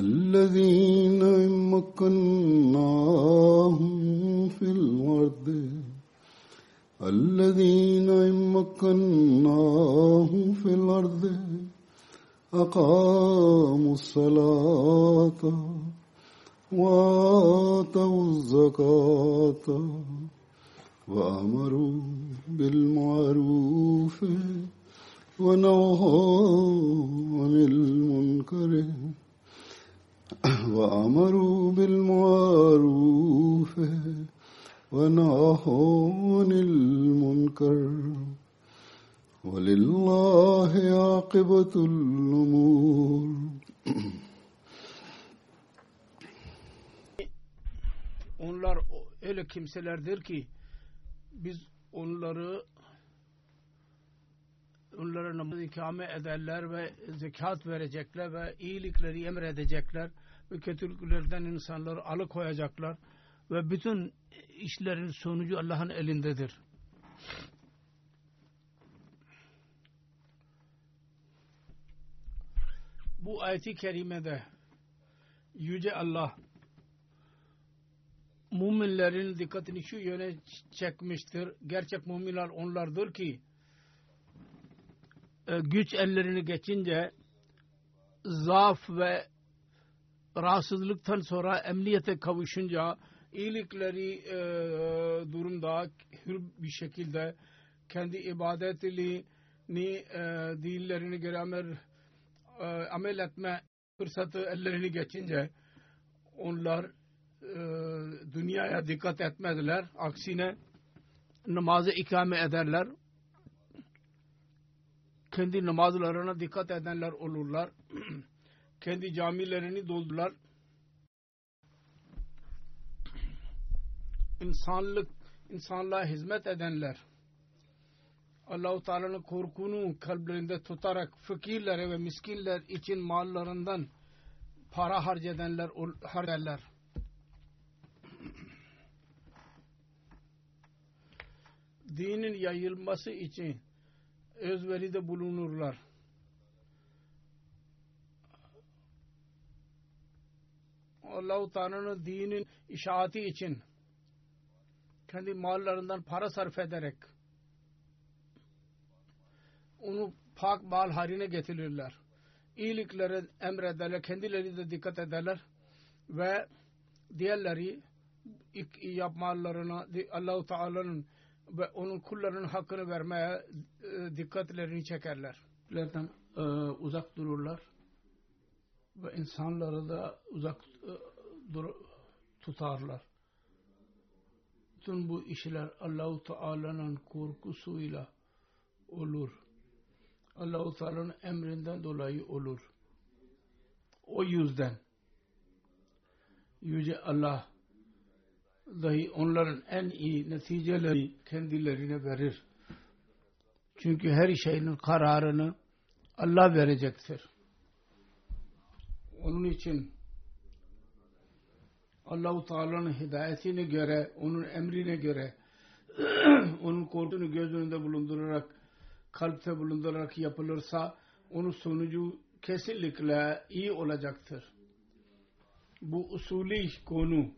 الذين مكناهم في الأرض الذين مكناهم في الأرض أقاموا الصلاة وآتوا الزكاة وأمروا بالمعروف ونهوا عن المنكر. وأمروا بالمعروف ونهوا عن المنكر ولله عاقبة الأمور Onlar öyle kimselerdir ki biz onları onlara namaz ikame ederler ve zekat verecekler ve iyilikleri emredecekler ve kötülüklerden insanları alıkoyacaklar ve bütün işlerin sonucu Allah'ın elindedir. Bu ayeti kerimede Yüce Allah müminlerin dikkatini şu yöne çekmiştir. Gerçek müminler onlardır ki e, güç ellerini geçince zaaf ve rahatsızlıktan sonra emniyete kavuşunca iyilikleri e, durumda hür bir şekilde kendi ibadetini e, dillerini göre amel, e, amel etme fırsatı ellerini geçince onlar e, dünyaya dikkat etmediler. Aksine namazı ikame ederler. Kendi namazlarına dikkat edenler olurlar. Kendi camilerini doldurlar. İnsanlık, insanlığa hizmet edenler Allah-u Teala'nın korkunu kalplerinde tutarak fakirlere ve miskinler için mallarından para harcayanlar harcarlar. dinin yayılması için özveride bulunurlar. Allah-u Teala'nın dinin işaati için kendi mallarından para sarf ederek onu pak mal haline getirirler. İyilikleri emrederler, kendileri de dikkat ederler ve diğerleri yapmalarına Allah-u Teala'nın ve onun kullarının hakkını vermeye e, dikkatlerini çekerler. E, uzak dururlar ve insanları da uzak e, tutarlar. Bütün bu işler Allahu Teala'nın korkusuyla olur. Allahu Teala'nın emrinden dolayı olur. O yüzden Yüce Allah dahi onların en iyi neticeleri kendilerine verir. Çünkü her şeyin kararını Allah verecektir. Onun için Allahu Teala'nın hidayetine göre, onun emrine göre, onun korkusunu göz önünde bulundurarak, kalpte bulundurarak yapılırsa, onun sonucu kesinlikle iyi olacaktır. Bu usulü konu,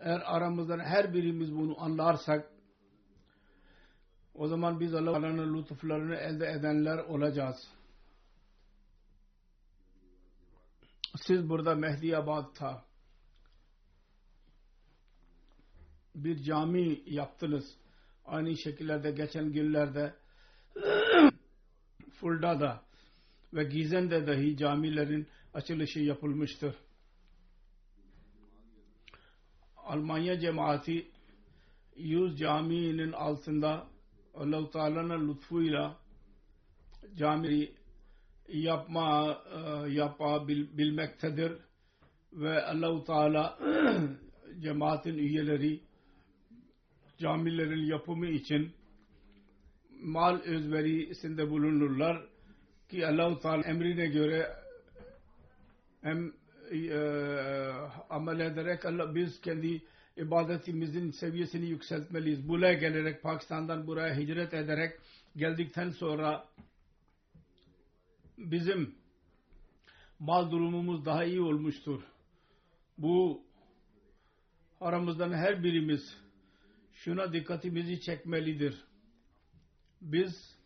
eğer aramızdan her birimiz bunu anlarsak, o zaman biz Allah'ın lütuflarını elde edenler olacağız. Siz burada Mehdiyabad'ta bir cami yaptınız. Aynı şekillerde geçen günlerde Fulda'da ve Gizen'de dahi camilerin açılışı yapılmıştır. Almanya cemaati 100 caminin altında Allah-u Teala'nın lütfuyla cami yapma e, yapa bil, bilmektedir ve Allah-u Teala cemaatin üyeleri camilerin yapımı için mal özverisinde bulunurlar ki Allah-u Teala emrine göre hem e, amel ederek Allah biz kendi ibadetimizin seviyesini yükseltmeliyiz. Buraya gelerek Pakistan'dan buraya hicret ederek geldikten sonra bizim mal durumumuz daha iyi olmuştur. Bu aramızdan her birimiz şuna dikkatimizi çekmelidir. Biz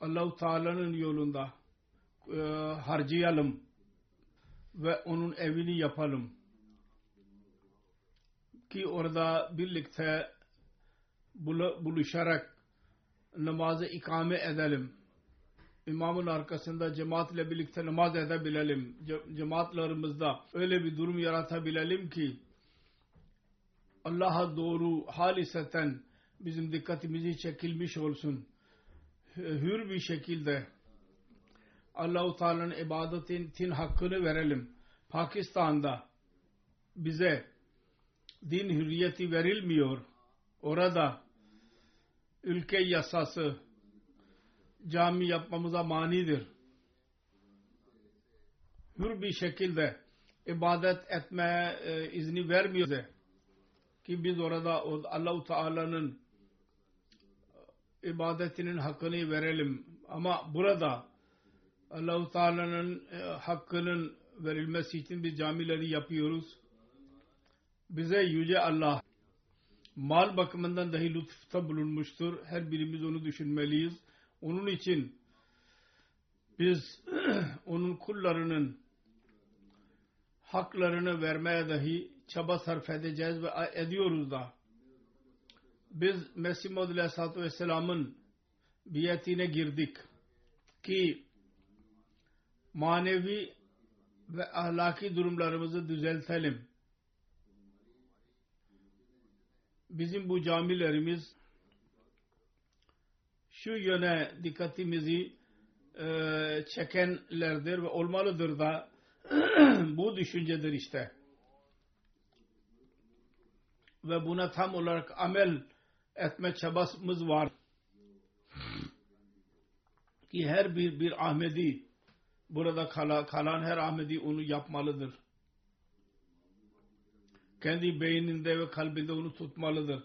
Allahu Teala'nın yolunda e, harcayalım ve onun evini yapalım ki orada birlikte buluşarak namazı ikame edelim. İmamın arkasında cemaatle birlikte namaz edebilelim. Cemaatlarımızda öyle bir durum yaratabilelim ki Allah'a doğru haliseten bizim dikkatimizi çekilmiş olsun. Hür bir şekilde Allah-u Teala'nın ibadetin hakkını verelim. Pakistan'da bize din hürriyeti verilmiyor. Orada ülke yasası cami yapmamıza manidir. Hür bir şekilde ibadet etmeye e, izni vermiyor ki biz orada Allah-u Teala'nın ibadetinin hakkını verelim. Ama burada Allah-u Teala'nın e, hakkının verilmesi için biz camileri yapıyoruz. Bize Yüce Allah mal bakımından dahi lütufta bulunmuştur. Her birimiz onu düşünmeliyiz. Onun için biz onun kullarının haklarını vermeye dahi çaba sarf edeceğiz ve ediyoruz da. Biz Mesih Maud Aleyhisselatü Vesselam'ın biyetine girdik ki manevi ve ahlaki durumlarımızı düzeltelim. Bizim bu camilerimiz şu yöne dikkatimizi e, çekenlerdir ve olmalıdır da bu düşüncedir işte. Ve buna tam olarak amel etme çabamız var. Ki her bir bir Ahmedi burada kalan her Ahmedi onu yapmalıdır. Kendi beyninde ve kalbinde onu tutmalıdır.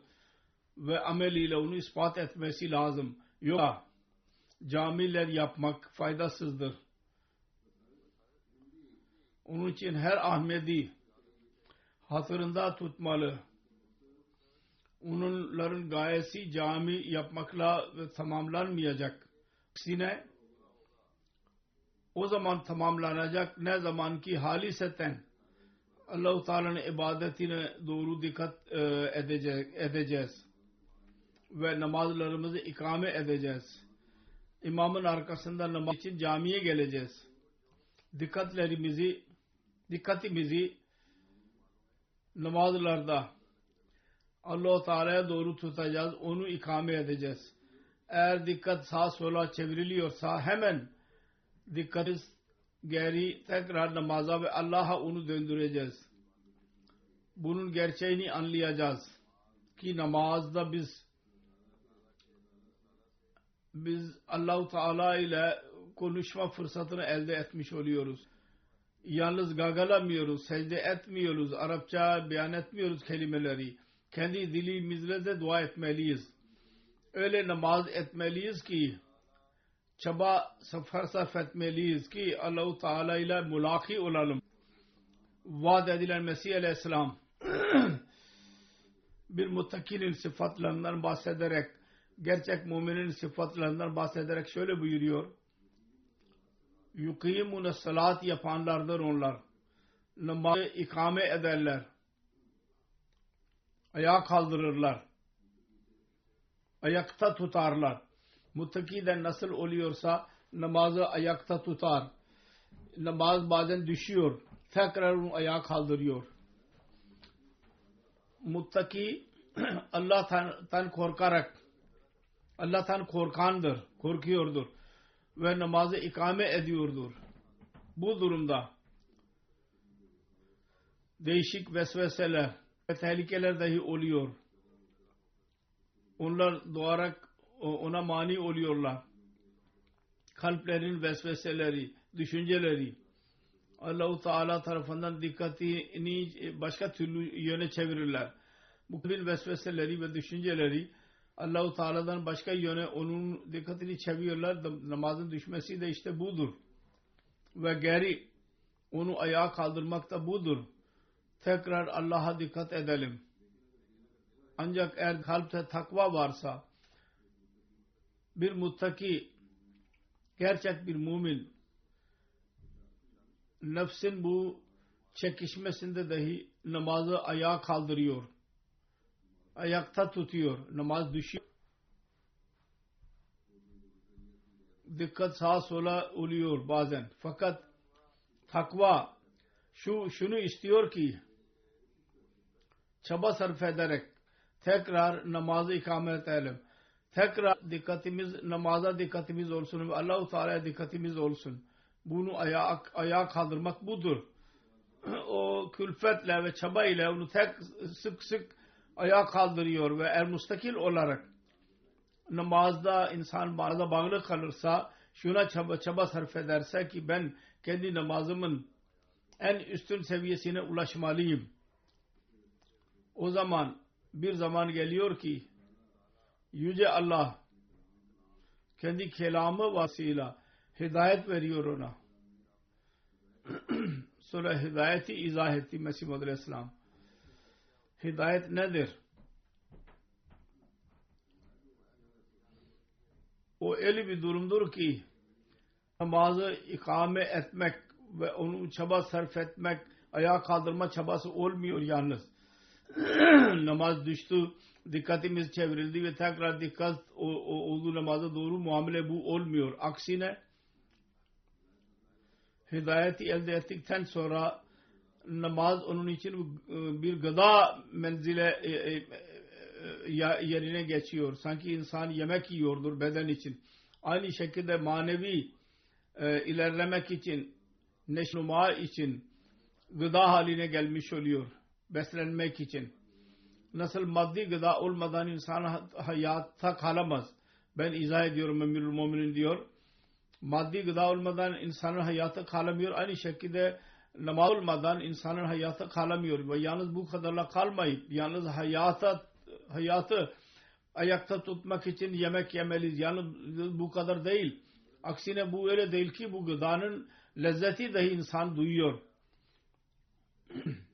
Ve ameliyle onu ispat etmesi lazım. Yoksa camiler yapmak faydasızdır. Onun için her Ahmedi hatırında tutmalı. Onların gayesi cami yapmakla tamamlanmayacak. Aksine o zaman tamamlanacak ne zaman ki haliseten Allah-u Teala'nın ibadetine doğru dikkat e, edeceğiz. Ve namazlarımızı ikame edeceğiz. İmamın arkasında namaz için camiye geleceğiz. Dikkatlerimizi, dikkatimizi namazlarda Allah-u Teala'ya doğru tutacağız. Onu ikame edeceğiz. Eğer dikkat sağa sola çevriliyorsa hemen dikkatimiz geri tekrar namaza ve Allah'a onu döndüreceğiz. Bunun gerçeğini anlayacağız. Ki namazda biz biz Allahu Teala ile konuşma fırsatını elde etmiş oluyoruz. yalnız gagalamıyoruz, secde etmiyoruz, Arapça beyan etmiyoruz kelimeleri. Kendi dilimizle de dua etmeliyiz. Öyle namaz etmeliyiz ki çaba sefer sarf etmeliyiz ki Allahu Teala ile mulaki olalım. Vaat edilen Mesih Aleyhisselam bir muttakinin sıfatlarından bahsederek gerçek müminin sıfatlarından bahsederek şöyle buyuruyor. Yukimune salat yapanlardır onlar. Namazı ikame ederler. Ayağa kaldırırlar. Ayakta tutarlar. Muttaki de nasıl oluyorsa namazı ayakta tutar. Namaz bazen düşüyor. Tekrar onu ayağa kaldırıyor. Muttaki Allah'tan korkarak Allah'tan korkandır, korkuyordur ve namazı ikame ediyordur. Bu durumda değişik vesveseler ve tehlikeler dahi oluyor. Onlar doğarak ona mani oluyorlar. Kalplerin vesveseleri, düşünceleri Allahu Teala tarafından dikkatini başka türlü yöne çevirirler. Bu kalbin vesveseleri ve düşünceleri Allahu Teala'dan başka yöne onun dikkatini çeviriyorlar. Namazın düşmesi de işte budur. Ve geri onu ayağa kaldırmak da budur. Tekrar Allah'a dikkat edelim. Ancak eğer kalpte takva varsa bir muttaki gerçek bir mümin nefsin bu çekişmesinde dahi namazı ayağa kaldırıyor ayakta tutuyor. Namaz düşüyor. Dikkat sağa sola oluyor bazen. Fakat takva şu şunu istiyor ki çaba sarf ederek tekrar namazı ikamet edelim. Tekrar dikkatimiz namaza dikkatimiz olsun ve Allahu Teala'ya dikkatimiz olsun. Bunu ayağa, ayağa kaldırmak budur. o külfetle ve çaba ile onu tek sık sık ayağa kaldırıyor ve er mustakil olarak namazda insan namaza bağlı kalırsa şuna çaba, çaba sarf ederse ki ben kendi namazımın en üstün seviyesine ulaşmalıyım. O zaman bir zaman geliyor ki Yüce Allah kendi kelamı vasıyla hidayet veriyor ona. Sonra hidayeti izah etti Mesih Aleyhisselam hidayet nedir? O öyle bir durumdur ki namazı ikame etmek ve onu çaba sarf etmek, ayağa kaldırma çabası olmuyor yalnız. Namaz düştü, dikkatimiz çevrildi ve tekrar dikkat oldu namaza doğru muamele bu olmuyor. Aksine hidayeti elde ettikten sonra namaz onun için e, bir gıda menzile e, e, yerine geçiyor. Sanki insan yemek yiyordur beden için. Aynı şekilde manevi ilerlemek için, neşnuma için gıda haline gelmiş oluyor. Beslenmek için. Nasıl maddi gıda olmadan insan hayatta kalamaz. Ben izah ediyorum Emirül Muminin diyor. Maddi gıda olmadan insanın hayatı kalamıyor. Aynı şekilde namaz olmadan insanın hayatı kalamıyor ve yalnız bu kadarla kalmayıp yalnız hayata hayatı ayakta tutmak için yemek yemeliyiz. Yalnız bu kadar değil. Aksine bu öyle değil ki bu gıdanın lezzeti dahi insan duyuyor.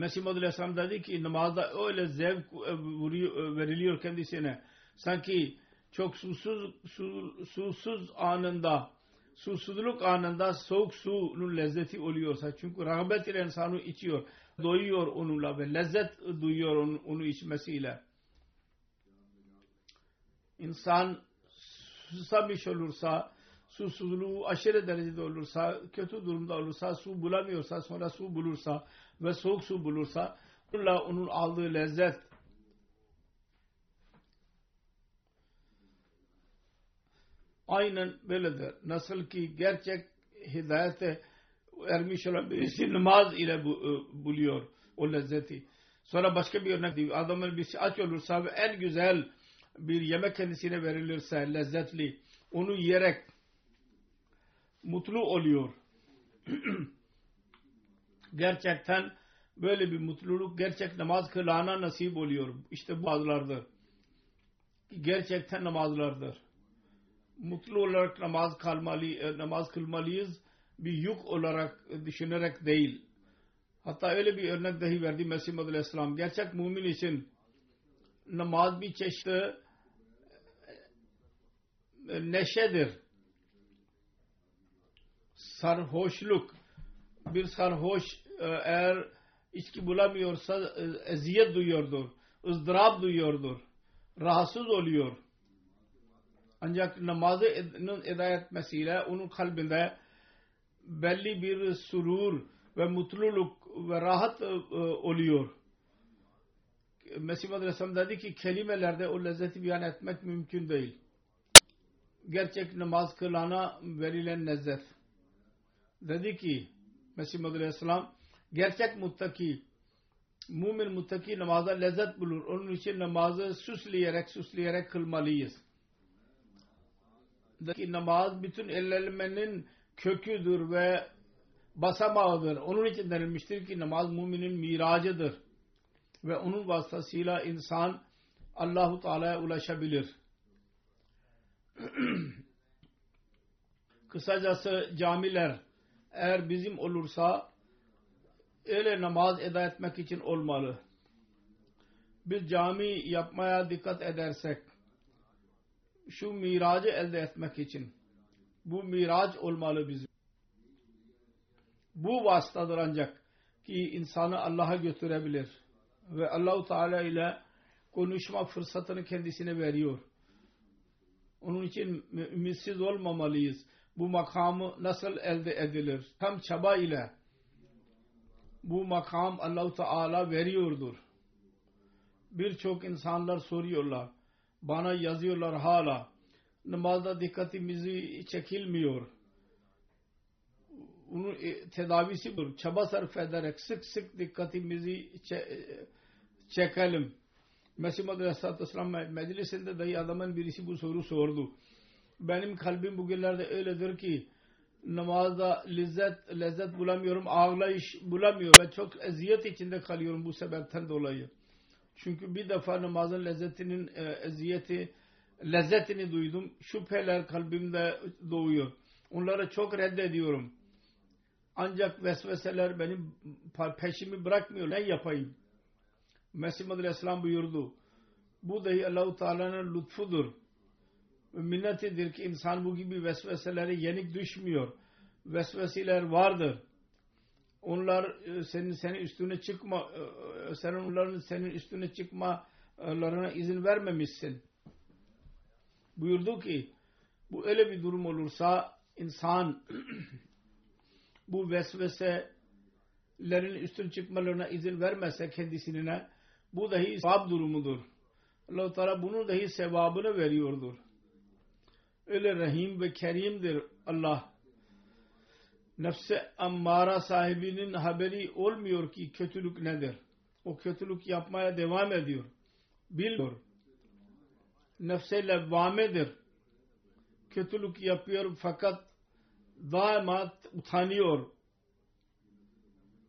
Mesih Muhammed Aleyhisselam dedi ki namazda öyle zevk veriliyor kendisine. Sanki çok susuz, susuz anında susuzluk anında soğuk suyun lezzeti oluyorsa çünkü rağbet ile insanı içiyor doyuyor onunla ve lezzet duyuyor onu, onu içmesiyle insan susamış olursa susuzluğu aşırı derecede olursa kötü durumda olursa su bulamıyorsa sonra su bulursa ve soğuk su bulursa onunla onun aldığı lezzet aynen böyledir. Nasıl ki gerçek hidayete ermiş olan birisi namaz ile bu, e, buluyor o lezzeti. Sonra başka bir örnek değil. Adamın birisi aç olursa ve en güzel bir yemek kendisine verilirse lezzetli onu yiyerek mutlu oluyor. gerçekten böyle bir mutluluk gerçek namaz kılana nasip oluyor. İşte bu azlardır. Gerçekten namazlardır. Mutlu olarak namaz kalmalı, e, namaz kılmalıyız. Bir yük olarak düşünerek değil. Hatta öyle bir örnek dahi verdi Mesih Madhu Aleyhisselam. Gerçek mümin için namaz bir çeşit e, neşedir. Sarhoşluk. Bir sarhoş e, eğer içki bulamıyorsa e, eziyet duyuyordur. ızdırap duyuyordur. Rahatsız oluyor. Ancak namazının eda etmesiyle onun kalbinde belli bir surur ve mutluluk ve rahat oluyor. Mesih Aleyhisselam dedi ki kelimelerde o lezzeti beyan etmek mümkün değil. Gerçek namaz kılana verilen lezzet. Dedi ki Mesih Aleyhisselam gerçek muttaki mümin muttaki namaza lezzet bulur. Onun için namazı süsleyerek süsleyerek kılmalıyız. Ki namaz bütün ellemenin köküdür ve basamağıdır. Onun için denilmiştir ki namaz müminin miracıdır. Ve onun vasıtasıyla insan Allahu Teala'ya ulaşabilir. Kısacası camiler eğer bizim olursa öyle namaz eda etmek için olmalı. Biz cami yapmaya dikkat edersek şu miracı elde etmek için bu miraç olmalı bizim. Bu vasıtadır ancak ki insanı Allah'a götürebilir. Ve Allahu Teala ile konuşma fırsatını kendisine veriyor. Onun için ümitsiz olmamalıyız. Bu makamı nasıl elde edilir? Tam çaba ile bu makam Allahu Teala veriyordur. Birçok insanlar soruyorlar. Bana yazıyorlar hala. Namazda dikkatimizi çekilmiyor. Onun tedavisi bu. Çaba sarf ederek sık sık dikkatimizi çekelim. Mesih Aleyhisselatü Vesselam meclisinde dahi adamın birisi bu soru sordu. Benim kalbim bugünlerde öyledir ki namazda lezzet, lezzet bulamıyorum, ağlayış bulamıyorum. Ben çok eziyet içinde kalıyorum bu sebepten dolayı. Çünkü bir defa namazın lezzetinin e, eziyeti, lezzetini duydum. Şüpheler kalbimde doğuyor. Onları çok reddediyorum. Ancak vesveseler benim peşimi bırakmıyor. Ne yapayım? Mesih Aleyhisselam buyurdu. Bu dahi Allahu Teala'nın lütfudur. Minnetidir ki insan bu gibi vesveseleri yenik düşmüyor. Vesveseler vardır. Onlar e, senin senin üstüne çıkma e, senin onların senin üstüne çıkmalarına izin vermemişsin. Buyurdu ki bu öyle bir durum olursa insan bu vesveselerin üstün çıkmalarına izin vermezse kendisine bu dahi sevap durumudur. allah Teala bunun dahi sevabını veriyordur. Öyle rahim ve kerimdir Allah. Nefse ammara sahibinin haberi olmuyor ki kötülük nedir. O kötülük yapmaya devam ediyor. Bilmiyor. Nefse levvamedir. Kötülük yapıyor fakat daima utanıyor.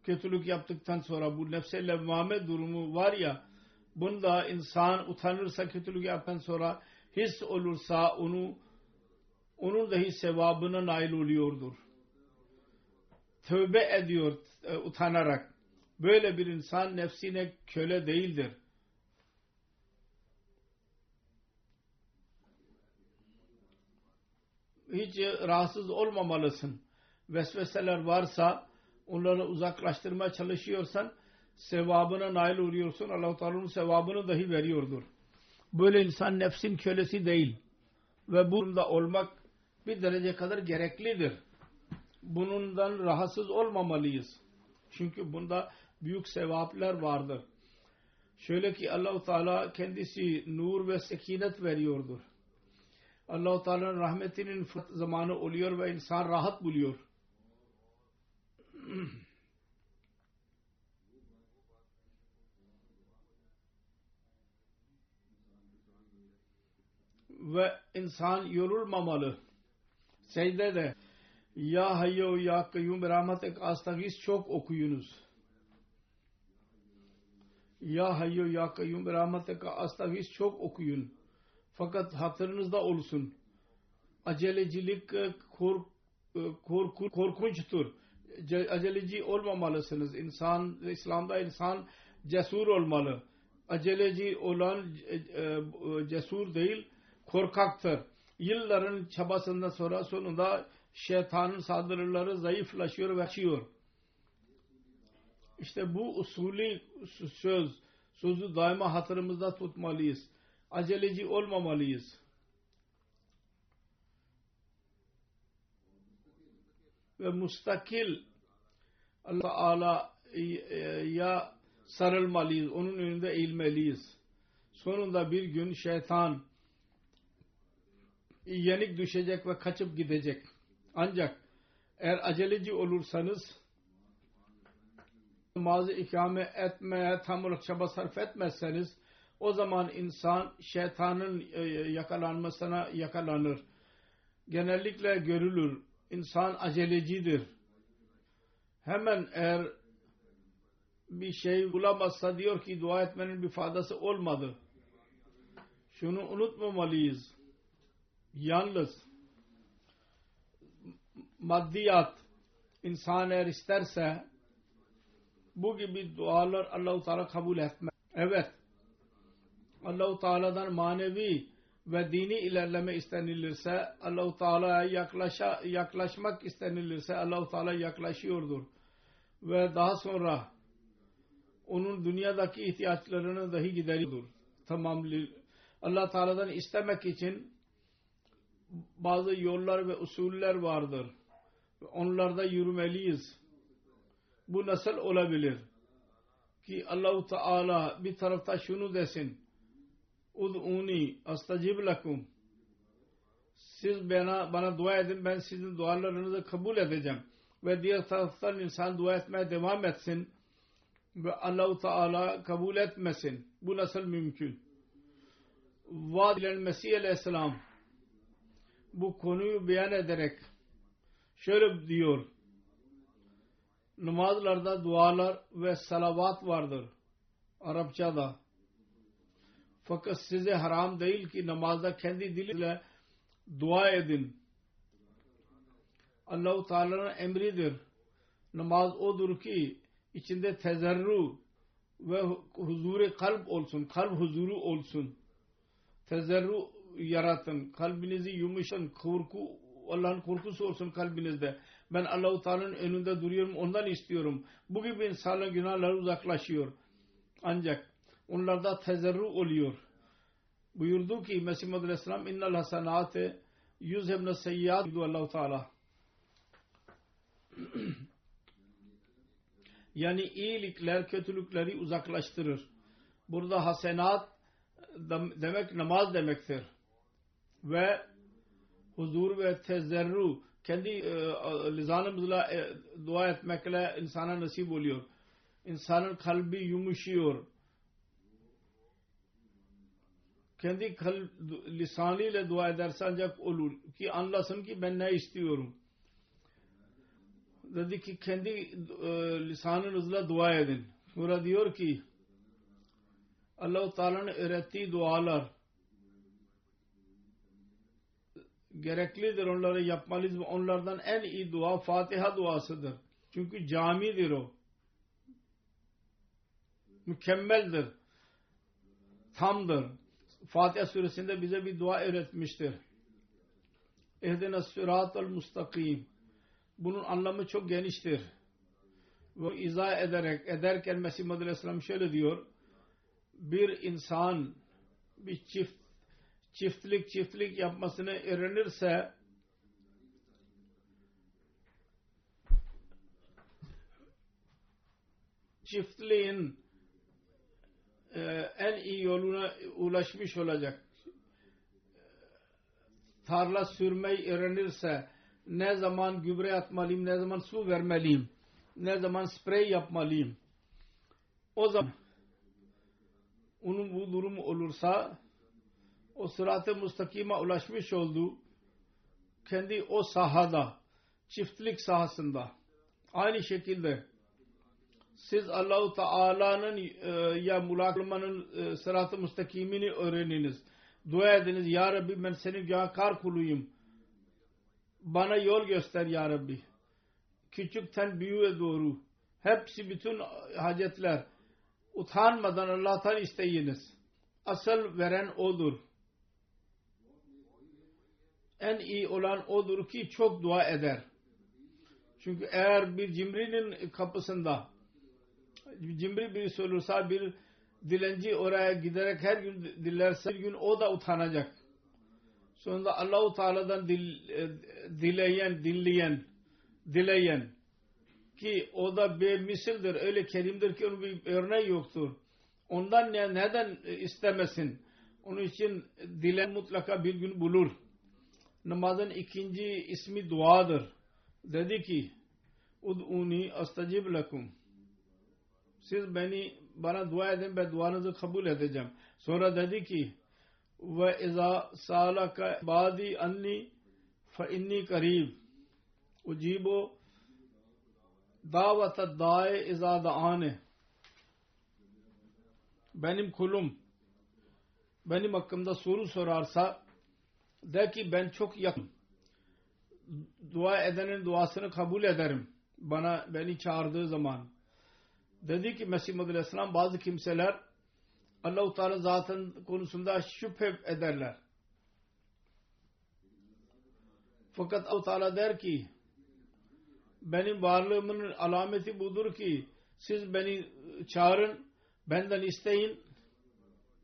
Kötülük yaptıktan sonra bu nefse levvame durumu var ya bunda insan utanırsa kötülük yaptıktan sonra his olursa onu onun dahi sevabına nail oluyordur. Tövbe ediyor e, utanarak. Böyle bir insan nefsine köle değildir. Hiç rahatsız olmamalısın. Vesveseler varsa onları uzaklaştırmaya çalışıyorsan sevabına nail oluyorsun. Allah-u Teala'nın sevabını dahi veriyordur. Böyle insan nefsin kölesi değil. Ve bunda olmak bir derece kadar gereklidir. Bundan rahatsız olmamalıyız. Çünkü bunda büyük sevaplar vardır. Şöyle ki Allahu Teala kendisi nur ve sekinet veriyordur. Allahu Teala'nın rahmetinin zamanı oluyor ve insan rahat buluyor. ve insan yorulmamalı secde de Ya Hayyo Ya Kayyum Rahmet Astagiz çok okuyunuz. Ya Hayyo Ya Kayyum Rahmet Astagiz çok okuyun. Fakat hatırınızda olsun. Acelecilik e, kork, e, korku, korkunçtur. Ce, aceleci olmamalısınız. İnsan, İslam'da insan cesur olmalı. Aceleci olan e, cesur değil, korkaktır. Yılların çabasından sonra sonunda şeytanın saldırıları zayıflaşıyor ve açıyor. İşte bu usulü söz, sözü daima hatırımızda tutmalıyız. Aceleci olmamalıyız. Ve mustakil Allah Teala'ya sarılmalıyız. Onun önünde eğilmeliyiz. Sonunda bir gün şeytan yenik düşecek ve kaçıp gidecek. Ancak eğer aceleci olursanız namazı ikame etmeye tam çaba sarf etmezseniz o zaman insan şeytanın e, yakalanmasına yakalanır. Genellikle görülür. İnsan acelecidir. Hemen eğer bir şey bulamazsa diyor ki dua etmenin bir faydası olmadı. Şunu unutmamalıyız. Yalnız maddiyat insan eğer isterse bu gibi dualar Allahu Teala kabul etmez. Evet. Allahu Teala'dan manevi ve dini ilerleme istenilirse Allahu Teala'ya yaklaşa, yaklaşmak istenilirse Allahu Teala yaklaşıyordur. Ve daha sonra onun dünyadaki ihtiyaçlarını dahi gideriyordur. Tamam. Allah Teala'dan istemek için bazı yollar ve usuller vardır. Onlarda yürümeliyiz. Bu nasıl olabilir? Ki Allahu Teala bir tarafta şunu desin. Ud'uni astacib lakum. Siz bana, bana dua edin ben sizin dualarınızı kabul edeceğim. Ve diğer taraftan insan dua etmeye devam etsin. Ve Allahu Teala kabul etmesin. Bu nasıl mümkün? Vaad ile Mesih Aleyhisselam bu konuyu beyan ederek şöyle diyor. Namazlarda dualar ve salavat vardır Arapçada. Fakat size haram değil ki namazda kendi diliyle dua edin. Allah-u Teala'nın emridir. Namaz odur ki içinde tezerru ve huzuri kalp olsun kalp huzuru olsun. Tezerru yaratın. Kalbinizi yumuşatın. Korku, Allah'ın korkusu olsun kalbinizde. Ben Allah-u Teala'nın önünde duruyorum. Ondan istiyorum. Bu gibi insanlar günahları uzaklaşıyor. Ancak onlarda tezerru oluyor. Buyurdu ki Mesih Muhammed Aleyhisselam innal hasenate yüzhebne seyyat Allah-u Teala. yani iyilikler kötülükleri uzaklaştırır. Burada hasenat demek namaz demektir ve huzur ve tezerru kendi e, lizanımızla e, dua etmekle insana nasip oluyor. İnsanın kalbi yumuşuyor. Kendi kalb, lisanıyla dua ederse ancak olur. Ki anlasın ki ben ne istiyorum. Dedi ki kendi e, lisanınızla dua edin. Sonra diyor ki Allah-u Teala'nın öğrettiği dualar gereklidir onları yapmalıyız ve onlardan en iyi dua Fatiha duasıdır. Çünkü camidir o. Mükemmeldir. Tamdır. Fatiha suresinde bize bir dua öğretmiştir. Ehdina sıratel mustakim. Bunun anlamı çok geniştir. Ve izah ederek, ederken Mesih Madri Aleyhisselam şöyle diyor. Bir insan, bir çift çiftlik çiftlik yapmasını öğrenirse çiftliğin e, en iyi yoluna ulaşmış olacak. Tarla sürmeyi öğrenirse ne zaman gübre atmalıyım, ne zaman su vermeliyim, ne zaman sprey yapmalıyım. O zaman onun bu durumu olursa o sırat-ı mustakima ulaşmış oldu. Kendi o sahada çiftlik sahasında. Aynı şekilde siz Allahu Teala'nın e, ya mulaklamanın e, sırat-ı müstakimini öğreniniz. Dua ediniz. Ya Rabbi ben senin günahkar kuluyum. Bana yol göster Ya Rabbi. Küçükten büyüğe doğru. Hepsi bütün hacetler. Utanmadan Allah'tan isteyiniz. Asıl veren O'dur. En iyi olan O'dur ki çok dua eder. Çünkü eğer bir cimrinin kapısında cimri birisi olursa bir dilenci oraya giderek her gün dilerse bir gün o da utanacak. Sonunda Allahu Teala'dan dil, e, dileyen, dinleyen, dileyen ki o da bir misildir. Öyle kerimdir ki onun bir örneği yoktur. Ondan ne, neden istemesin? Onun için dilen mutlaka bir gün bulur. Namazın ikinci ismi duadır. Dedi ki Ud'uni astacib lakum. Siz beni bana dua edin ben duanızı kabul edeceğim. Sonra dedi ki ve izâ sâlaka bâdi anni fe inni karib ucibu davata dae izâ da'ane benim kulum benim hakkımda soru sorarsa de ki ben çok yakın dua edenin duasını kabul ederim. Bana beni çağırdığı zaman. Dedi ki Mesih Muhammed Aleyhisselam bazı kimseler Allah-u Teala zatın konusunda şüphe ederler. Fakat Allah Teala der ki benim varlığımın alameti budur ki siz beni çağırın benden isteyin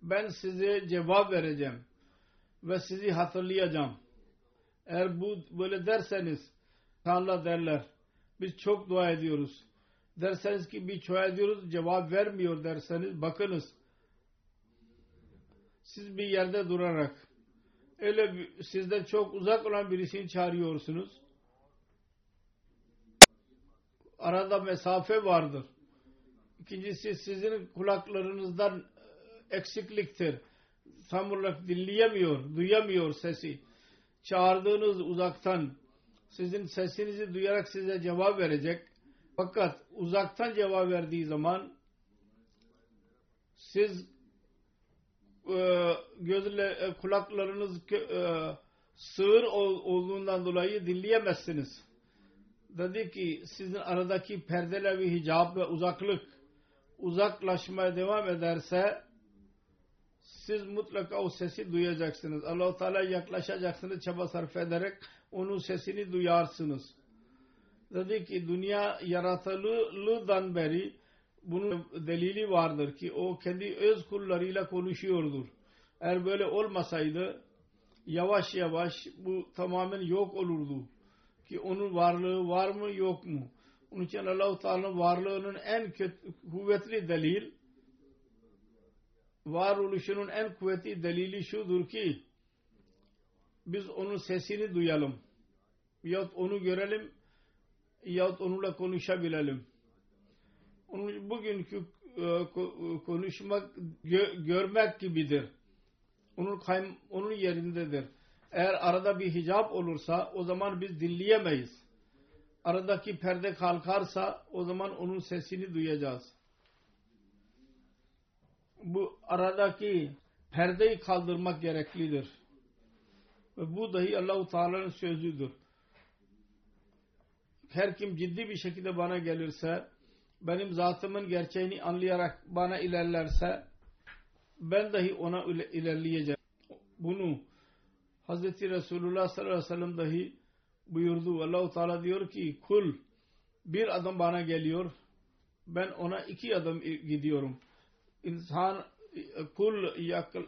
ben size cevap vereceğim ve sizi hatırlayacağım. Eğer bu böyle derseniz Allah derler biz çok dua ediyoruz. Derseniz ki bir dua ediyoruz cevap vermiyor derseniz bakınız siz bir yerde durarak öyle sizden çok uzak olan birisini çağırıyorsunuz. Arada mesafe vardır. İkincisi sizin kulaklarınızdan eksikliktir. Tam dinleyemiyor, duyamıyor sesi. Çağırdığınız uzaktan sizin sesinizi duyarak size cevap verecek. Fakat uzaktan cevap verdiği zaman siz e, gözle, kulaklarınız e, sığır olduğundan dolayı dinleyemezsiniz. Dedi ki sizin aradaki perdeler ve hicab ve uzaklık uzaklaşmaya devam ederse siz mutlaka o sesi duyacaksınız. Allah-u Teala yaklaşacaksınız çaba sarf ederek onun sesini duyarsınız. Dedi ki dünya yaratılığından beri bunun delili vardır ki o kendi öz kullarıyla konuşuyordur. Eğer böyle olmasaydı yavaş yavaş bu tamamen yok olurdu. Ki onun varlığı var mı yok mu? Onun için Allah-u Teala'nın varlığının en kötü, kuvvetli delil varoluşunun en kuvvetli delili şudur ki biz onun sesini duyalım. Yahut onu görelim yahut onunla konuşabilelim. Onun bugünkü e, konuşmak görmek gibidir. Onun kaym, onun yerindedir. Eğer arada bir hicap olursa o zaman biz dinleyemeyiz. Aradaki perde kalkarsa o zaman onun sesini duyacağız. Bu aradaki perdeyi kaldırmak gereklidir. Ve bu dahi Allahu Teala'nın sözüdür. Her kim ciddi bir şekilde bana gelirse benim zatımın gerçeğini anlayarak bana ilerlerse ben dahi ona ilerleyeceğim. Bunu Hz. Resulullah sallallahu aleyhi ve sellem dahi buyurdu. Allahu Teala diyor ki kul bir adam bana geliyor ben ona iki adım gidiyorum. İnsan kul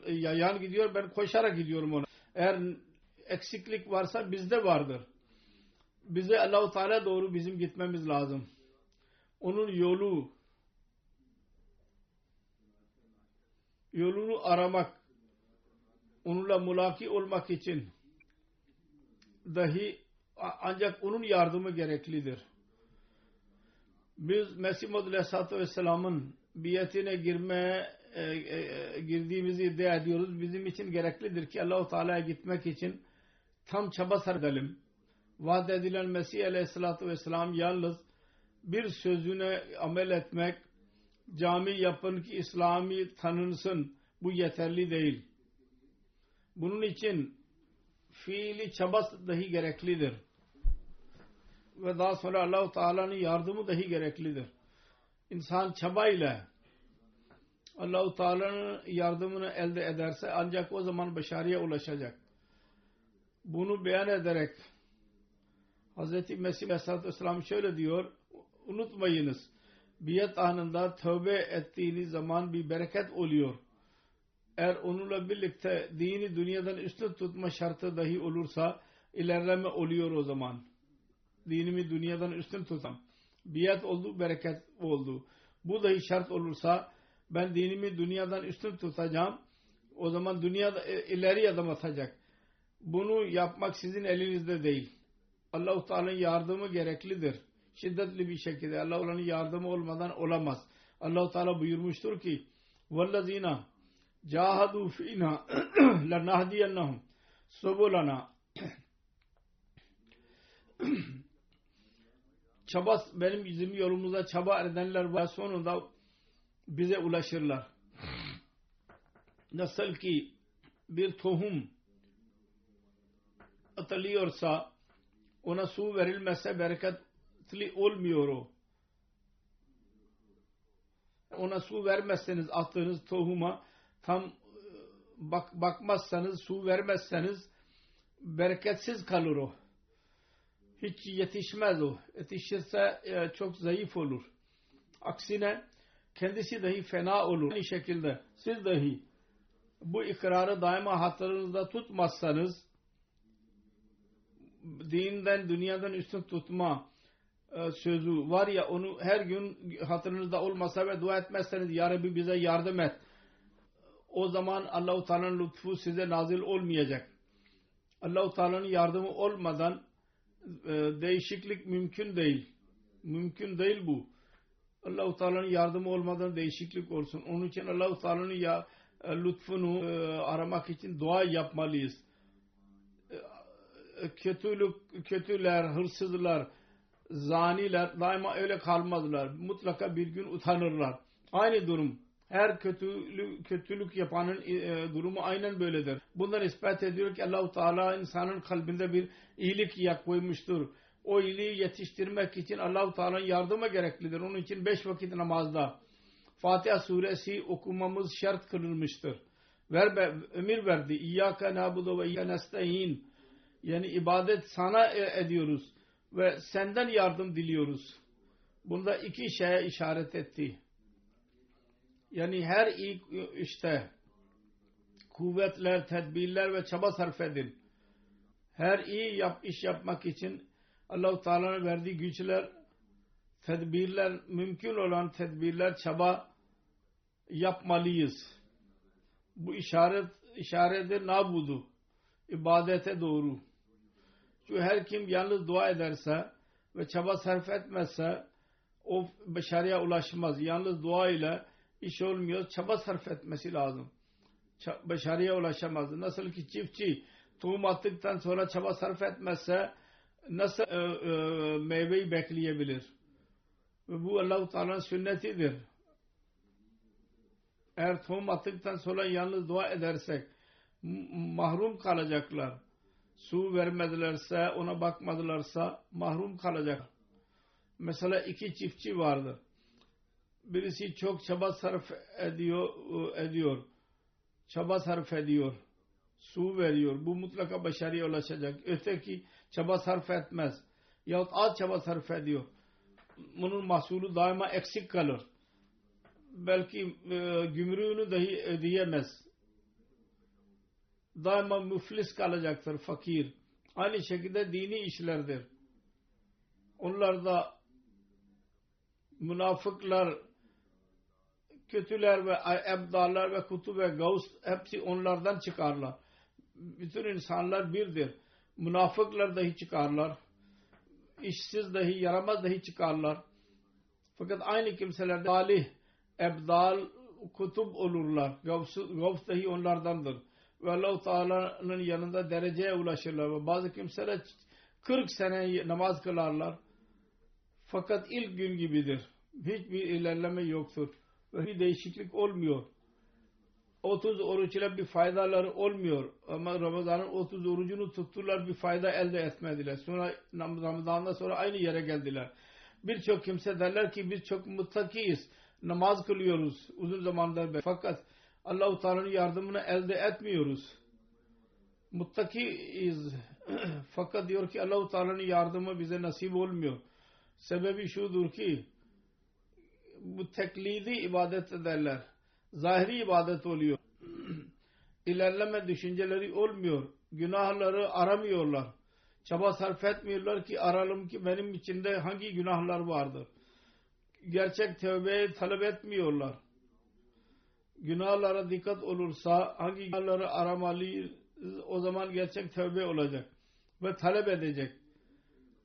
yayan gidiyor ben koşarak gidiyorum ona. Eğer eksiklik varsa bizde vardır. Bize Allahu Teala doğru bizim gitmemiz lazım onun yolu yolunu aramak onunla mulaki olmak için dahi ancak onun yardımı gereklidir. Biz Mesih Muhammed Aleyhisselatü Vesselam'ın biyetine girmeye e, e, girdiğimizi iddia ediyoruz. Bizim için gereklidir ki Allahu Teala'ya gitmek için tam çaba sarf edelim. vaat edilen Mesih aleyhissalatü vesselam yalnız bir sözüne amel etmek, cami yapın ki İslami tanınsın bu yeterli değil. Bunun için fiili çaba dahi gereklidir. Ve daha sonra Allahu Teala'nın yardımı dahi gereklidir. İnsan çabayla Allahu Teala'nın yardımını elde ederse ancak o zaman başarıya ulaşacak. Bunu beyan ederek Hz. Mesih Aleyhisselatü Vesselam şöyle diyor unutmayınız biyet anında tövbe ettiğiniz zaman bir bereket oluyor. Eğer onunla birlikte dini dünyadan üstün tutma şartı dahi olursa ilerleme oluyor o zaman. Dinimi dünyadan üstün tutam. Biyet oldu, bereket oldu. Bu dahi şart olursa ben dinimi dünyadan üstün tutacağım. O zaman dünyada ileri adım atacak. Bunu yapmak sizin elinizde değil. Allah-u Teala'nın yardımı gereklidir. Şiddetli bir şekilde Allah olanın yardımı olmadan olamaz. Allah-u Teala buyurmuştur ki وَالَّذ۪ينَ جَاهَدُوا ف۪ينَا لَنَهْدِيَنَّهُمْ سُبُلَنَا çaba benim bizim yolumuzda çaba edenler var sonunda bize ulaşırlar. Nasıl ki bir tohum atılıyorsa ona su verilmezse bereketli olmuyor o. Ona su vermezseniz attığınız tohuma tam bak, bakmazsanız su vermezseniz bereketsiz kalır o. Hiç yetişmez o. Yetişirse e, çok zayıf olur. Aksine kendisi dahi fena olur. Aynı şekilde siz dahi bu ikrarı daima hatırınızda tutmazsanız dinden dünyadan üstün tutma e, sözü var ya onu her gün hatırınızda olmasa ve dua etmezseniz Ya Rabbi bize yardım et. O zaman Allah-u Teala'nın lütfu size nazil olmayacak. Allah-u Teala'nın yardımı olmadan e, değişiklik mümkün değil. Mümkün değil bu. Allah-u Teala'nın yardımı olmadan değişiklik olsun. Onun için Allah-u Teala'nın ya e, lütfunu e, aramak için dua yapmalıyız. E, kötülük, kötüler, hırsızlar, zaniler daima öyle kalmazlar. Mutlaka bir gün utanırlar. Aynı durum. Her kötülük, kötülük yapanın durumu aynen böyledir. Bundan ispat ediyor ki Allah-u Teala insanın kalbinde bir iyilik yak koymuştur. O iyiliği yetiştirmek için Allah-u Teala'nın yardımı gereklidir. Onun için beş vakit namazda Fatiha suresi okumamız şart kılınmıştır. Ver, emir verdi. İyyâke nâbudu ve iyyâke nestaîn. Yani ibadet sana e, ediyoruz ve senden yardım diliyoruz. Bunda iki şeye işaret etti. Yani her ilk işte kuvvetler, tedbirler ve çaba sarf edin. Her iyi yap, iş yapmak için Allah-u Teala'nın verdiği güçler, tedbirler, mümkün olan tedbirler, çaba yapmalıyız. Bu işaret, işareti nabudu, ibadete doğru. Çünkü her kim yalnız dua ederse ve çaba sarf etmezse o başarıya ulaşmaz. Yalnız dua ile iş olmuyor. Çaba sarf etmesi lazım. Başarıya ulaşamaz. Nasıl ki çiftçi tohum attıktan sonra çaba sarf etmezse nasıl e, e, meyveyi bekleyebilir? Ve bu Allah-u Teala'nın sünnetidir. Eğer tohum attıktan sonra yalnız dua edersek mahrum kalacaklar. Su vermedilerse, ona bakmadılarsa mahrum kalacak. Mesela iki çiftçi vardır birisi çok çaba sarf ediyor, ediyor. Çaba sarf ediyor. Su veriyor. Bu mutlaka başarıya ulaşacak. Öteki çaba sarf etmez. Yahut az çaba sarf ediyor. Bunun mahsulü daima eksik kalır. Belki e, gümrüğünü dahi ödeyemez. Daima müflis kalacaktır, fakir. Aynı şekilde dini işlerdir. Onlar da münafıklar kötüler ve ebdallar ve kutu ve gavs hepsi onlardan çıkarlar. Bütün insanlar birdir. Münafıklar dahi çıkarlar. İşsiz dahi, yaramaz dahi çıkarlar. Fakat aynı kimseler salih, ebdal, kutub olurlar. Gavs dahi onlardandır. Ve Allah-u Teala'nın yanında dereceye ulaşırlar. Ve bazı kimseler 40 sene namaz kılarlar. Fakat ilk gün gibidir. Hiçbir ilerleme yoktur. Ve bir değişiklik olmuyor. 30 oruç ile bir faydaları olmuyor. Ama Ramazan'ın 30 orucunu tuttular bir fayda elde etmediler. Sonra Ramazan'dan sonra aynı yere geldiler. Birçok kimse derler ki biz çok muttakiyiz. Namaz kılıyoruz uzun zamandır beri. Fakat Allah-u Teala'nın yardımını elde etmiyoruz. Muttakiyiz. Fakat diyor ki Allah-u Teala'nın yardımı bize nasip olmuyor. Sebebi şudur ki bu teklidi ibadet ederler. Zahiri ibadet oluyor. İlerleme düşünceleri olmuyor. Günahları aramıyorlar. Çaba sarf etmiyorlar ki aralım ki benim içinde hangi günahlar vardır. Gerçek tövbeyi talep etmiyorlar. Günahlara dikkat olursa hangi günahları aramalıyız o zaman gerçek tövbe olacak. Ve talep edecek.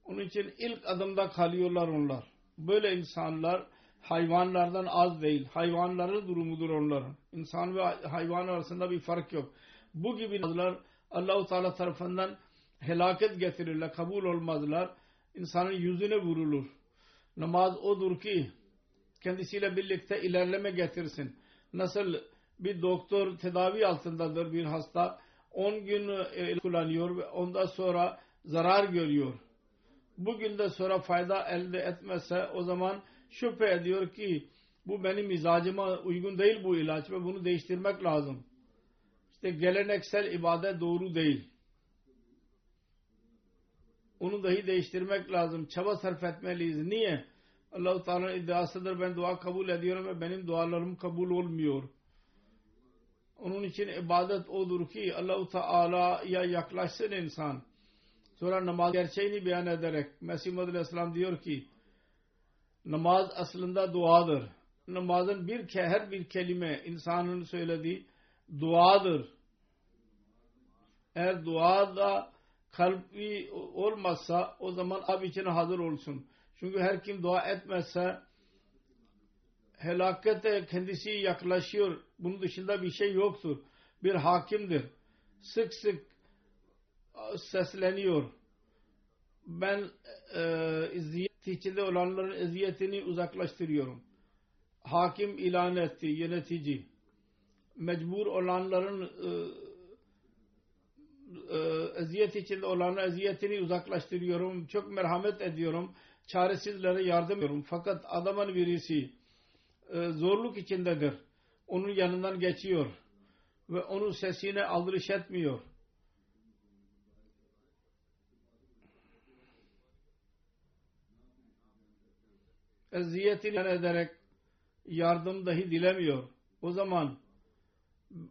Onun için ilk adımda kalıyorlar onlar. Böyle insanlar hayvanlardan az değil. Hayvanların durumudur onların. İnsan ve hayvan arasında bir fark yok. Bu gibi namazlar Allah-u Teala tarafından helaket getirirler. Kabul olmazlar. İnsanın yüzüne vurulur. Namaz odur ki kendisiyle birlikte ilerleme getirsin. Nasıl bir doktor tedavi altındadır bir hasta 10 gün e, kullanıyor ve ondan sonra zarar görüyor. Bugün de sonra fayda elde etmezse o zaman şüphe ediyor ki bu benim mizacıma uygun değil bu ilaç ve bunu değiştirmek lazım. İşte geleneksel ibadet doğru değil. Onu dahi değiştirmek lazım. Çaba sarf etmeliyiz. Niye? Allah-u Teala'nın iddiasıdır. Ben dua kabul ediyorum ve benim dualarım kabul olmuyor. Onun için ibadet odur ki Allah-u Teala'ya yaklaşsın insan. Sonra namaz gerçeğini beyan ederek Mesih Muhammed Aleyhisselam diyor ki namaz aslında duadır. Namazın bir her bir kelime insanın söylediği duadır. Eğer duada kalbi olmazsa o zaman ab içine hazır olsun. Çünkü her kim dua etmezse helakete kendisi yaklaşıyor. Bunun dışında bir şey yoktur. Bir hakimdir. Sık sık sesleniyor. Ben e, eziyet içinde olanların eziyetini uzaklaştırıyorum. Hakim ilan etti, yönetici. Mecbur olanların e, e, eziyet içinde olanların eziyetini uzaklaştırıyorum. Çok merhamet ediyorum. Çaresizlere yardım ediyorum. Fakat adamın birisi e, zorluk içindedir. Onun yanından geçiyor. Ve onun sesine aldırış etmiyor eziyetini ederek yardım dahi dilemiyor. O zaman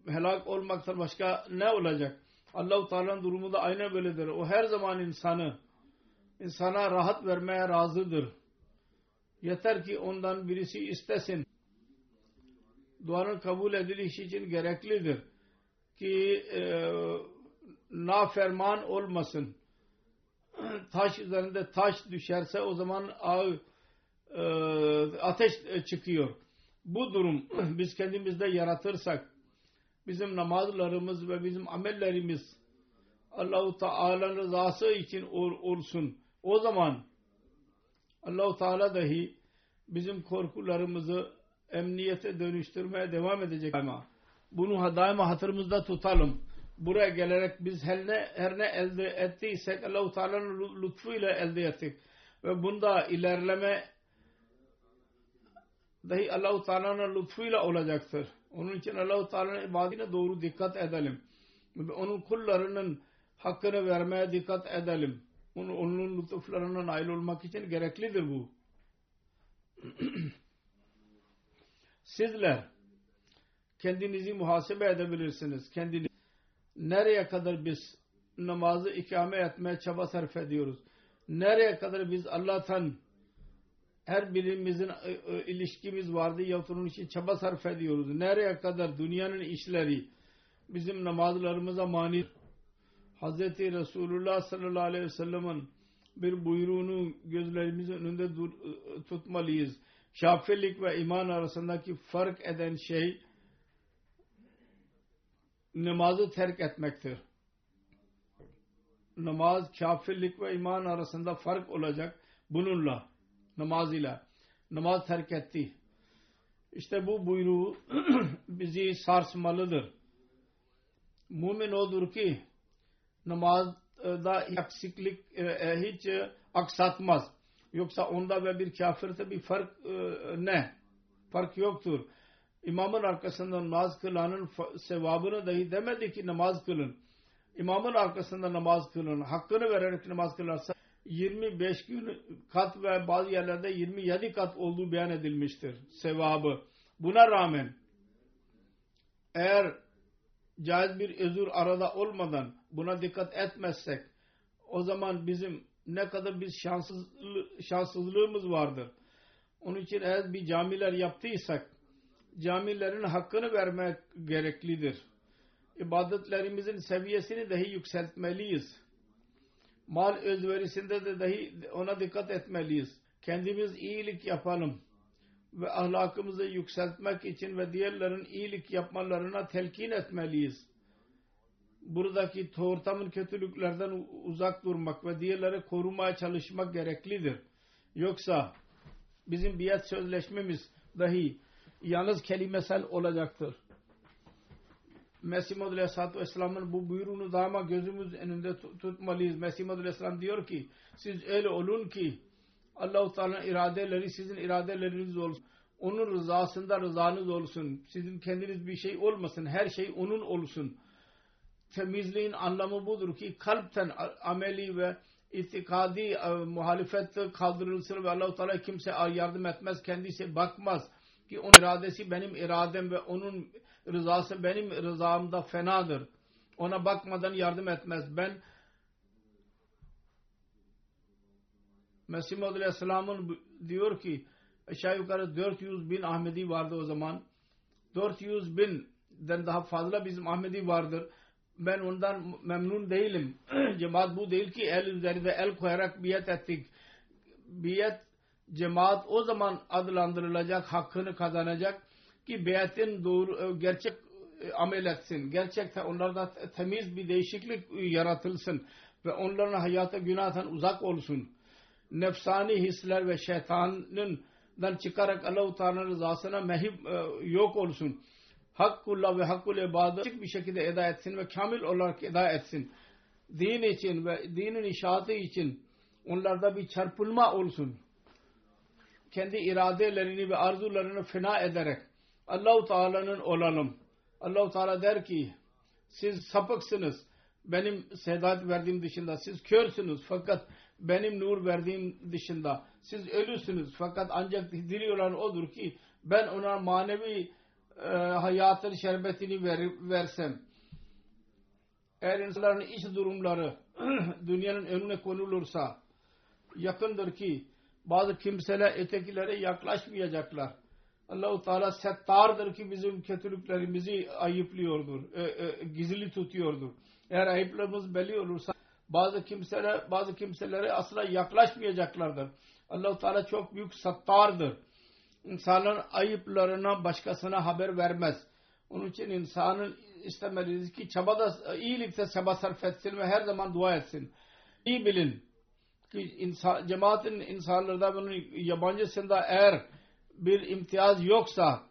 helak olmaktan başka ne olacak? Allah-u Teala'nın durumu da aynı böyledir. O her zaman insanı insana rahat vermeye razıdır. Yeter ki ondan birisi istesin. Duanın kabul edilişi için gereklidir. Ki e, naferman olmasın. taş üzerinde taş düşerse o zaman ağ ateş e, çıkıyor. Bu durum biz kendimizde yaratırsak bizim namazlarımız ve bizim amellerimiz Allahu Teala'nın rızası için olsun. O zaman Allahu Teala dahi bizim korkularımızı emniyete dönüştürmeye devam edecek ama bunu daima hatırımızda tutalım. Buraya gelerek biz her ne, her ne elde ettiysek Allahu Teala'nın lütfuyla elde ettik. Ve bunda ilerleme dahi Allah-u Teala'nın lütfuyla olacaktır. Onun için Allah-u Teala'nın ibadetine doğru dikkat edelim. Onun kullarının hakkını vermeye dikkat edelim. Onun, onun lütuflarına nail olmak için gereklidir bu. Sizler kendinizi muhasebe edebilirsiniz. Kendiniz nereye kadar biz namazı ikame etmeye çaba sarf ediyoruz? Nereye kadar biz Allah'tan her birimizin e, e, ilişkimiz vardı yahut onun için çaba sarf ediyoruz. Nereye kadar dünyanın işleri bizim namazlarımıza mani Hz. Resulullah sallallahu aleyhi ve sellem'in bir buyruğunu gözlerimizin önünde e, tutmalıyız. Şafilik ve iman arasındaki fark eden şey namazı terk etmektir. namaz kafirlik ve iman arasında fark olacak bununla namaz ile namaz terk etti. İşte bu buyruğu bizi sarsmalıdır. Mümin odur ki namazda eksiklik e, e, hiç e, aksatmaz. Yoksa onda ve bir kafirde bir fark ne? Fark yoktur. İmamın arkasında namaz kılanın sevabını dahi demedi ki namaz kılın. İmamın arkasında namaz kılın. Hakkını vererek namaz kılarsa 25 gün kat ve bazı yerlerde 27 kat olduğu beyan edilmiştir. Sevabı. Buna rağmen eğer caiz bir özür arada olmadan buna dikkat etmezsek o zaman bizim ne kadar biz şanssız, şanssızlığımız vardır. Onun için eğer bir camiler yaptıysak camilerin hakkını vermek gereklidir. İbadetlerimizin seviyesini dahi yükseltmeliyiz. Mal özverisinde de dahi ona dikkat etmeliyiz. Kendimiz iyilik yapalım ve ahlakımızı yükseltmek için ve diğerlerin iyilik yapmalarına telkin etmeliyiz. Buradaki ortamın kötülüklerden uzak durmak ve diğerleri korumaya çalışmak gereklidir. Yoksa bizim biat sözleşmemiz dahi yalnız kelimesel olacaktır. Mesih Muhammed Aleyhisselatü Vesselam'ın bu buyruğunu daima gözümüz önünde tutmalıyız. Mesih Muhammed Aleyhisselam diyor ki siz öyle olun ki Allah-u Teala'nın iradeleri sizin iradeleriniz olsun. Onun rızasında rızanız olsun. Sizin kendiniz bir şey olmasın. Her şey onun olsun. Temizliğin anlamı budur ki kalpten ameli ve itikadi e, muhalefet kaldırılsın ve Allah-u Teala kimse yardım etmez. Kendisi bakmaz ki onun iradesi benim iradem ve onun rızası benim rızamda fenadır. Ona bakmadan yardım etmez. Ben Mesih Muhammed Aleyhisselam'ın diyor ki aşağı yukarı 400 bin Ahmedi vardı o zaman. 400 binden daha fazla bizim Ahmedi vardır. Ben ondan memnun değilim. Cemaat bu değil ki el üzerinde el koyarak biyet ettik. Biyet cemaat o zaman adlandırılacak, hakkını kazanacak ki biyetin doğru, e, gerçek e, amel etsin. Gerçekten onlarda temiz bir değişiklik yaratılsın ve onların hayata günahtan uzak olsun nefsani hisler ve şeytanın çıkarak Allah-u Teala'nın rızasına mehib e, yok olsun. Hakkullah ve hakkul ibadet bir şekilde eda etsin ve kamil olarak eda etsin. Din için ve dinin inşaatı için onlarda bir çarpılma olsun. Kendi iradelerini ve arzularını fena ederek Allah-u Teala'nın olalım. Allah-u Teala der ki siz sapıksınız. Benim sedat verdiğim dışında siz körsünüz fakat benim nur verdiğim dışında siz ölüsünüz fakat ancak diri olan odur ki ben ona manevi e, hayatın şerbetini ver, versem eğer insanların iç durumları dünyanın önüne konulursa yakındır ki bazı kimseler ötekilere yaklaşmayacaklar. Allahu Teala settardır ki bizim kötülüklerimizi ayıplıyordur, e, e, gizli tutuyordur. Eğer ayıplarımız belli olursa bazı kimseler bazı kimselere asla yaklaşmayacaklardır. Allah Teala çok büyük sattardır. İnsanların ayıplarına başkasına haber vermez. Onun için insanın istemeliyiz ki çabada iyilikte çaba sarf etsin ve her zaman dua etsin. İyi bilin insan, cemaatin insanlarda bunun yabancısında eğer bir imtiyaz yoksa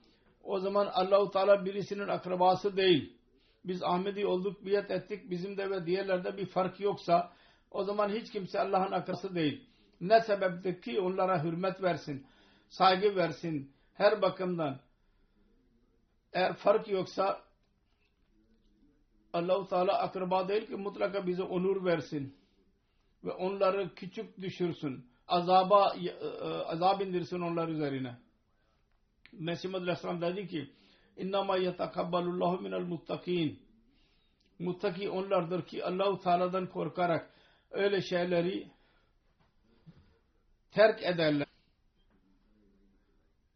o zaman Allahu Teala birisinin akrabası değil biz Ahmedi olduk, biyet ettik, bizim de ve diğerlerde bir fark yoksa o zaman hiç kimse Allah'ın akası değil. Ne sebeptir ki onlara hürmet versin, saygı versin her bakımdan. Eğer fark yoksa Allah-u Teala akraba değil ki mutlaka bize onur versin ve onları küçük düşürsün. Azaba e, e, azab indirsin onlar üzerine. Mesih Aleyhisselam dedi ki İnnama yetekabbalullahu minel muttakin. Muttaki onlardır ki Allahu Teala'dan korkarak öyle şeyleri terk ederler.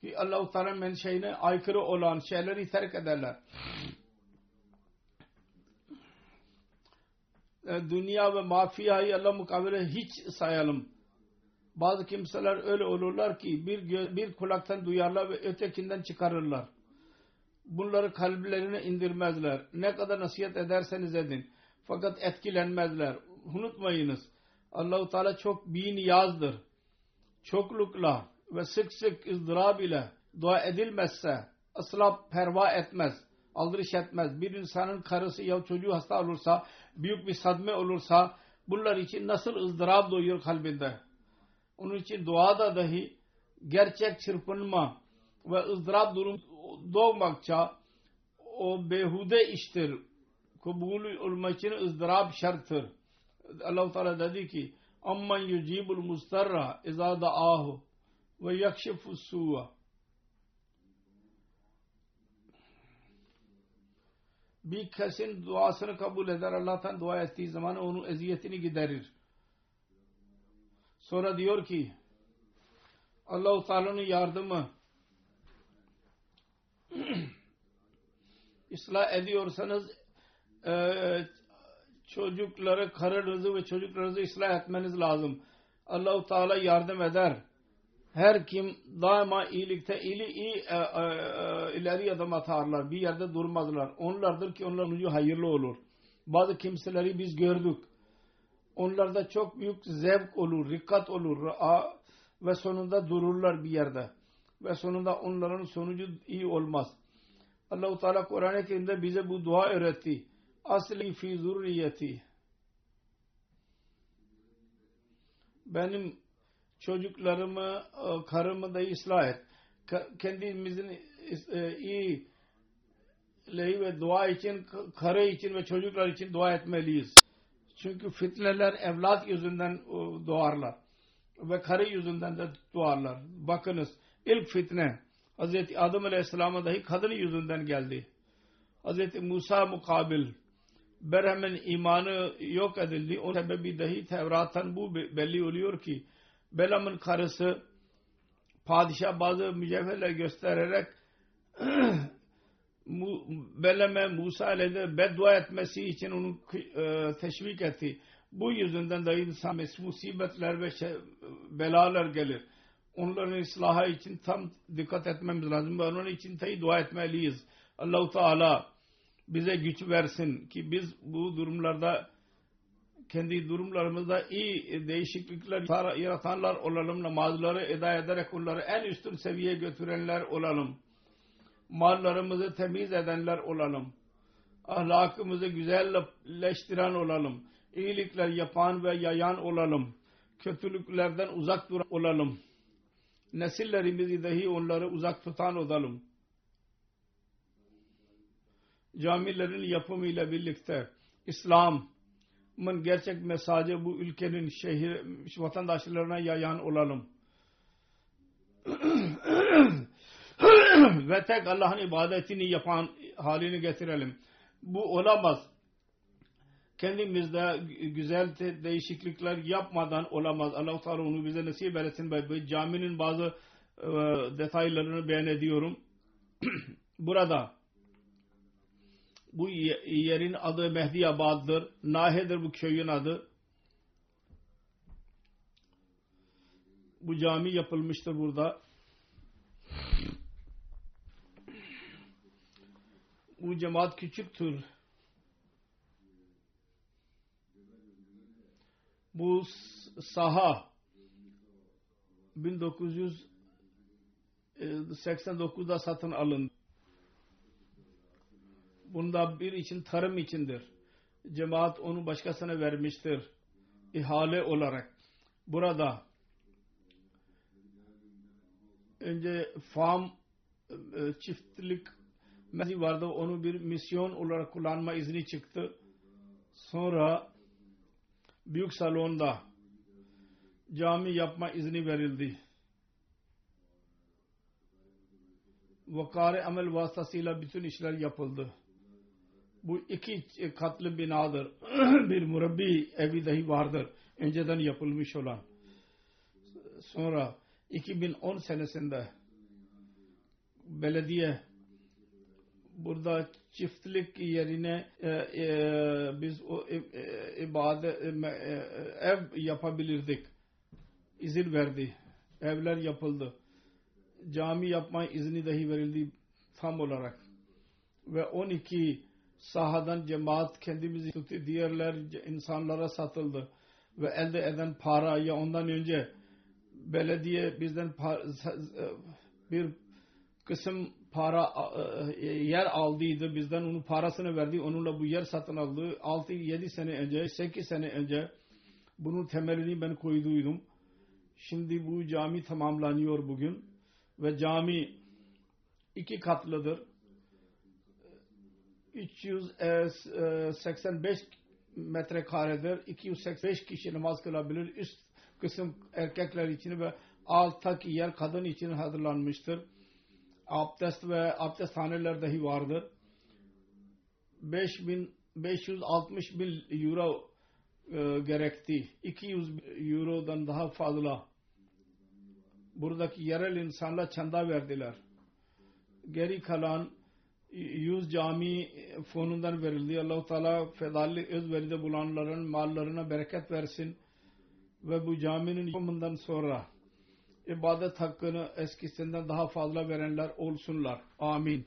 Ki Allahu Teala'nın menşeine aykırı olan şeyleri terk ederler. E, dünya ve mafiyayı Allah mukabele hiç sayalım. Bazı kimseler öyle olurlar ki bir, bir kulaktan duyarlar ve ötekinden çıkarırlar bunları kalplerine indirmezler. Ne kadar nasihat ederseniz edin. Fakat etkilenmezler. unutmayınız. Allahu Teala çok biniyazdır. Çoklukla ve sık sık ızdırab ile dua edilmezse asla perva etmez. Aldırış etmez. Bir insanın karısı ya çocuğu hasta olursa, büyük bir sadme olursa bunlar için nasıl ızdırap doğuyor kalbinde. Onun için duada dahi gerçek çırpınma ve ızdırap durum doğmakça o behude iştir. Kabul olmak için ızdırap şarttır. Allah-u Teala dedi ki amman yucibul mustarra izâ da'ahu ve yakşifu su'a bir kesin duasını kabul eder Allah'tan dua ettiği zaman onun eziyetini giderir. Sonra diyor ki Allah-u Teala'nın yardımı ıslah ediyorsanız e, çocukları, karınızı ve çocuklarınızı ıslah etmeniz lazım. Allah-u Teala yardım eder. Her kim daima iyilikte ili, iyi, e, e, e, ileri adım atarlar. Bir yerde durmazlar. Onlardır ki onların ucu hayırlı olur. Bazı biz gördük. Onlarda çok büyük zevk olur, rikkat olur ve sonunda dururlar bir yerde. Ve sonunda onların sonucu iyi olmaz. Allah-u Teala Kur'an-ı Kerim'de bize bu dua öğretti. Asli fi zurriyeti. Benim çocuklarımı, karımı da ıslah et. Kendimizin e, iyi lehi ve dua için, karı için ve çocuklar için dua etmeliyiz. Çünkü fitneler evlat yüzünden doğarlar. Ve karı yüzünden de doğarlar. Bakınız ilk fitne Hz. Adem Aleyhisselam'a dahi kadın yüzünden geldi. Hz. Musa mukabil Berhem'in imanı yok edildi. O sebebi dahi Tevrat'tan bu belli oluyor ki Belam'ın karısı padişah bazı mücevherler göstererek Belam'e Musa aleyhi beddua etmesi için onu e, teşvik etti. Bu yüzünden de insan musibetler ve şey, belalar gelir. Onların ıslahı için tam dikkat etmemiz lazım. Ve onun için tayi dua etmeliyiz. Allahu Teala bize güç versin ki biz bu durumlarda kendi durumlarımızda iyi değişiklikler yaratanlar olalım. Namazları eda ederek onları en üstün seviyeye götürenler olalım. Mallarımızı temiz edenler olalım. Ahlakımızı güzelleştiren olalım. İyilikler yapan ve yayan olalım. Kötülüklerden uzak duran olalım. Nesillerimizi dahi onları uzak tutan olalım. Camilerin yapımıyla birlikte İslam gerçek mesajı bu ülkenin şehir vatandaşlarına yayan olalım. Ve tek Allah'ın ibadetini yapan halini getirelim. Bu olamaz. Kendimizde güzel değişiklikler yapmadan olamaz. Allah-u Teala onu bize nasip etsin. Caminin bazı e, detaylarını beyan ediyorum. Burada bu yerin adı Mehdiyabad'dır. Nahe'dir bu köyün adı. Bu cami yapılmıştır burada. Bu cemaat küçüktür. Bu saha 1989'da satın alındı. Bunda bir için tarım içindir. Cemaat onu başkasına vermiştir. İhale olarak. Burada önce farm e, çiftlik mezi vardı. Onu bir misyon olarak kullanma izni çıktı. Sonra büyük salonda cami yapma izni verildi. Vakare amel vasıtasıyla bütün işler yapıldı bu iki katlı binadır. bir murabbi evi dahi vardır. Önceden yapılmış olan. Sonra 2010 senesinde belediye burada çiftlik yerine e, e, biz o e, e, ibadet e, e, ev yapabilirdik. İzin verdi. Evler yapıldı. Cami yapma izni dahi verildi tam olarak. Ve 12 sahadan cemaat kendimizi tuttu. Diğerler insanlara satıldı. Ve elde eden para ya ondan önce belediye bizden bir kısım para e, yer aldıydı. Bizden onun parasını verdi. Onunla bu yer satın aldı. 6-7 sene önce, 8 sene önce bunun temelini ben koyduydum. Şimdi bu cami tamamlanıyor bugün. Ve cami iki katlıdır. 385 metrekaredir. 285 kişi namaz kılabilir. Üst kısım erkekler için ve alttaki yer kadın için hazırlanmıştır. Abdest ve abdesthaneler dahi vardır. 5000 560 bin euro e, gerekti. 200 eurodan daha fazla buradaki yerel insanlar çanda verdiler. Geri kalan 100 cami fonundan verildi. Allah-u Teala fedalli özveride bulanların mallarına bereket versin ve bu caminin yapımından sonra ibadet hakkını eskisinden daha fazla verenler olsunlar. Amin.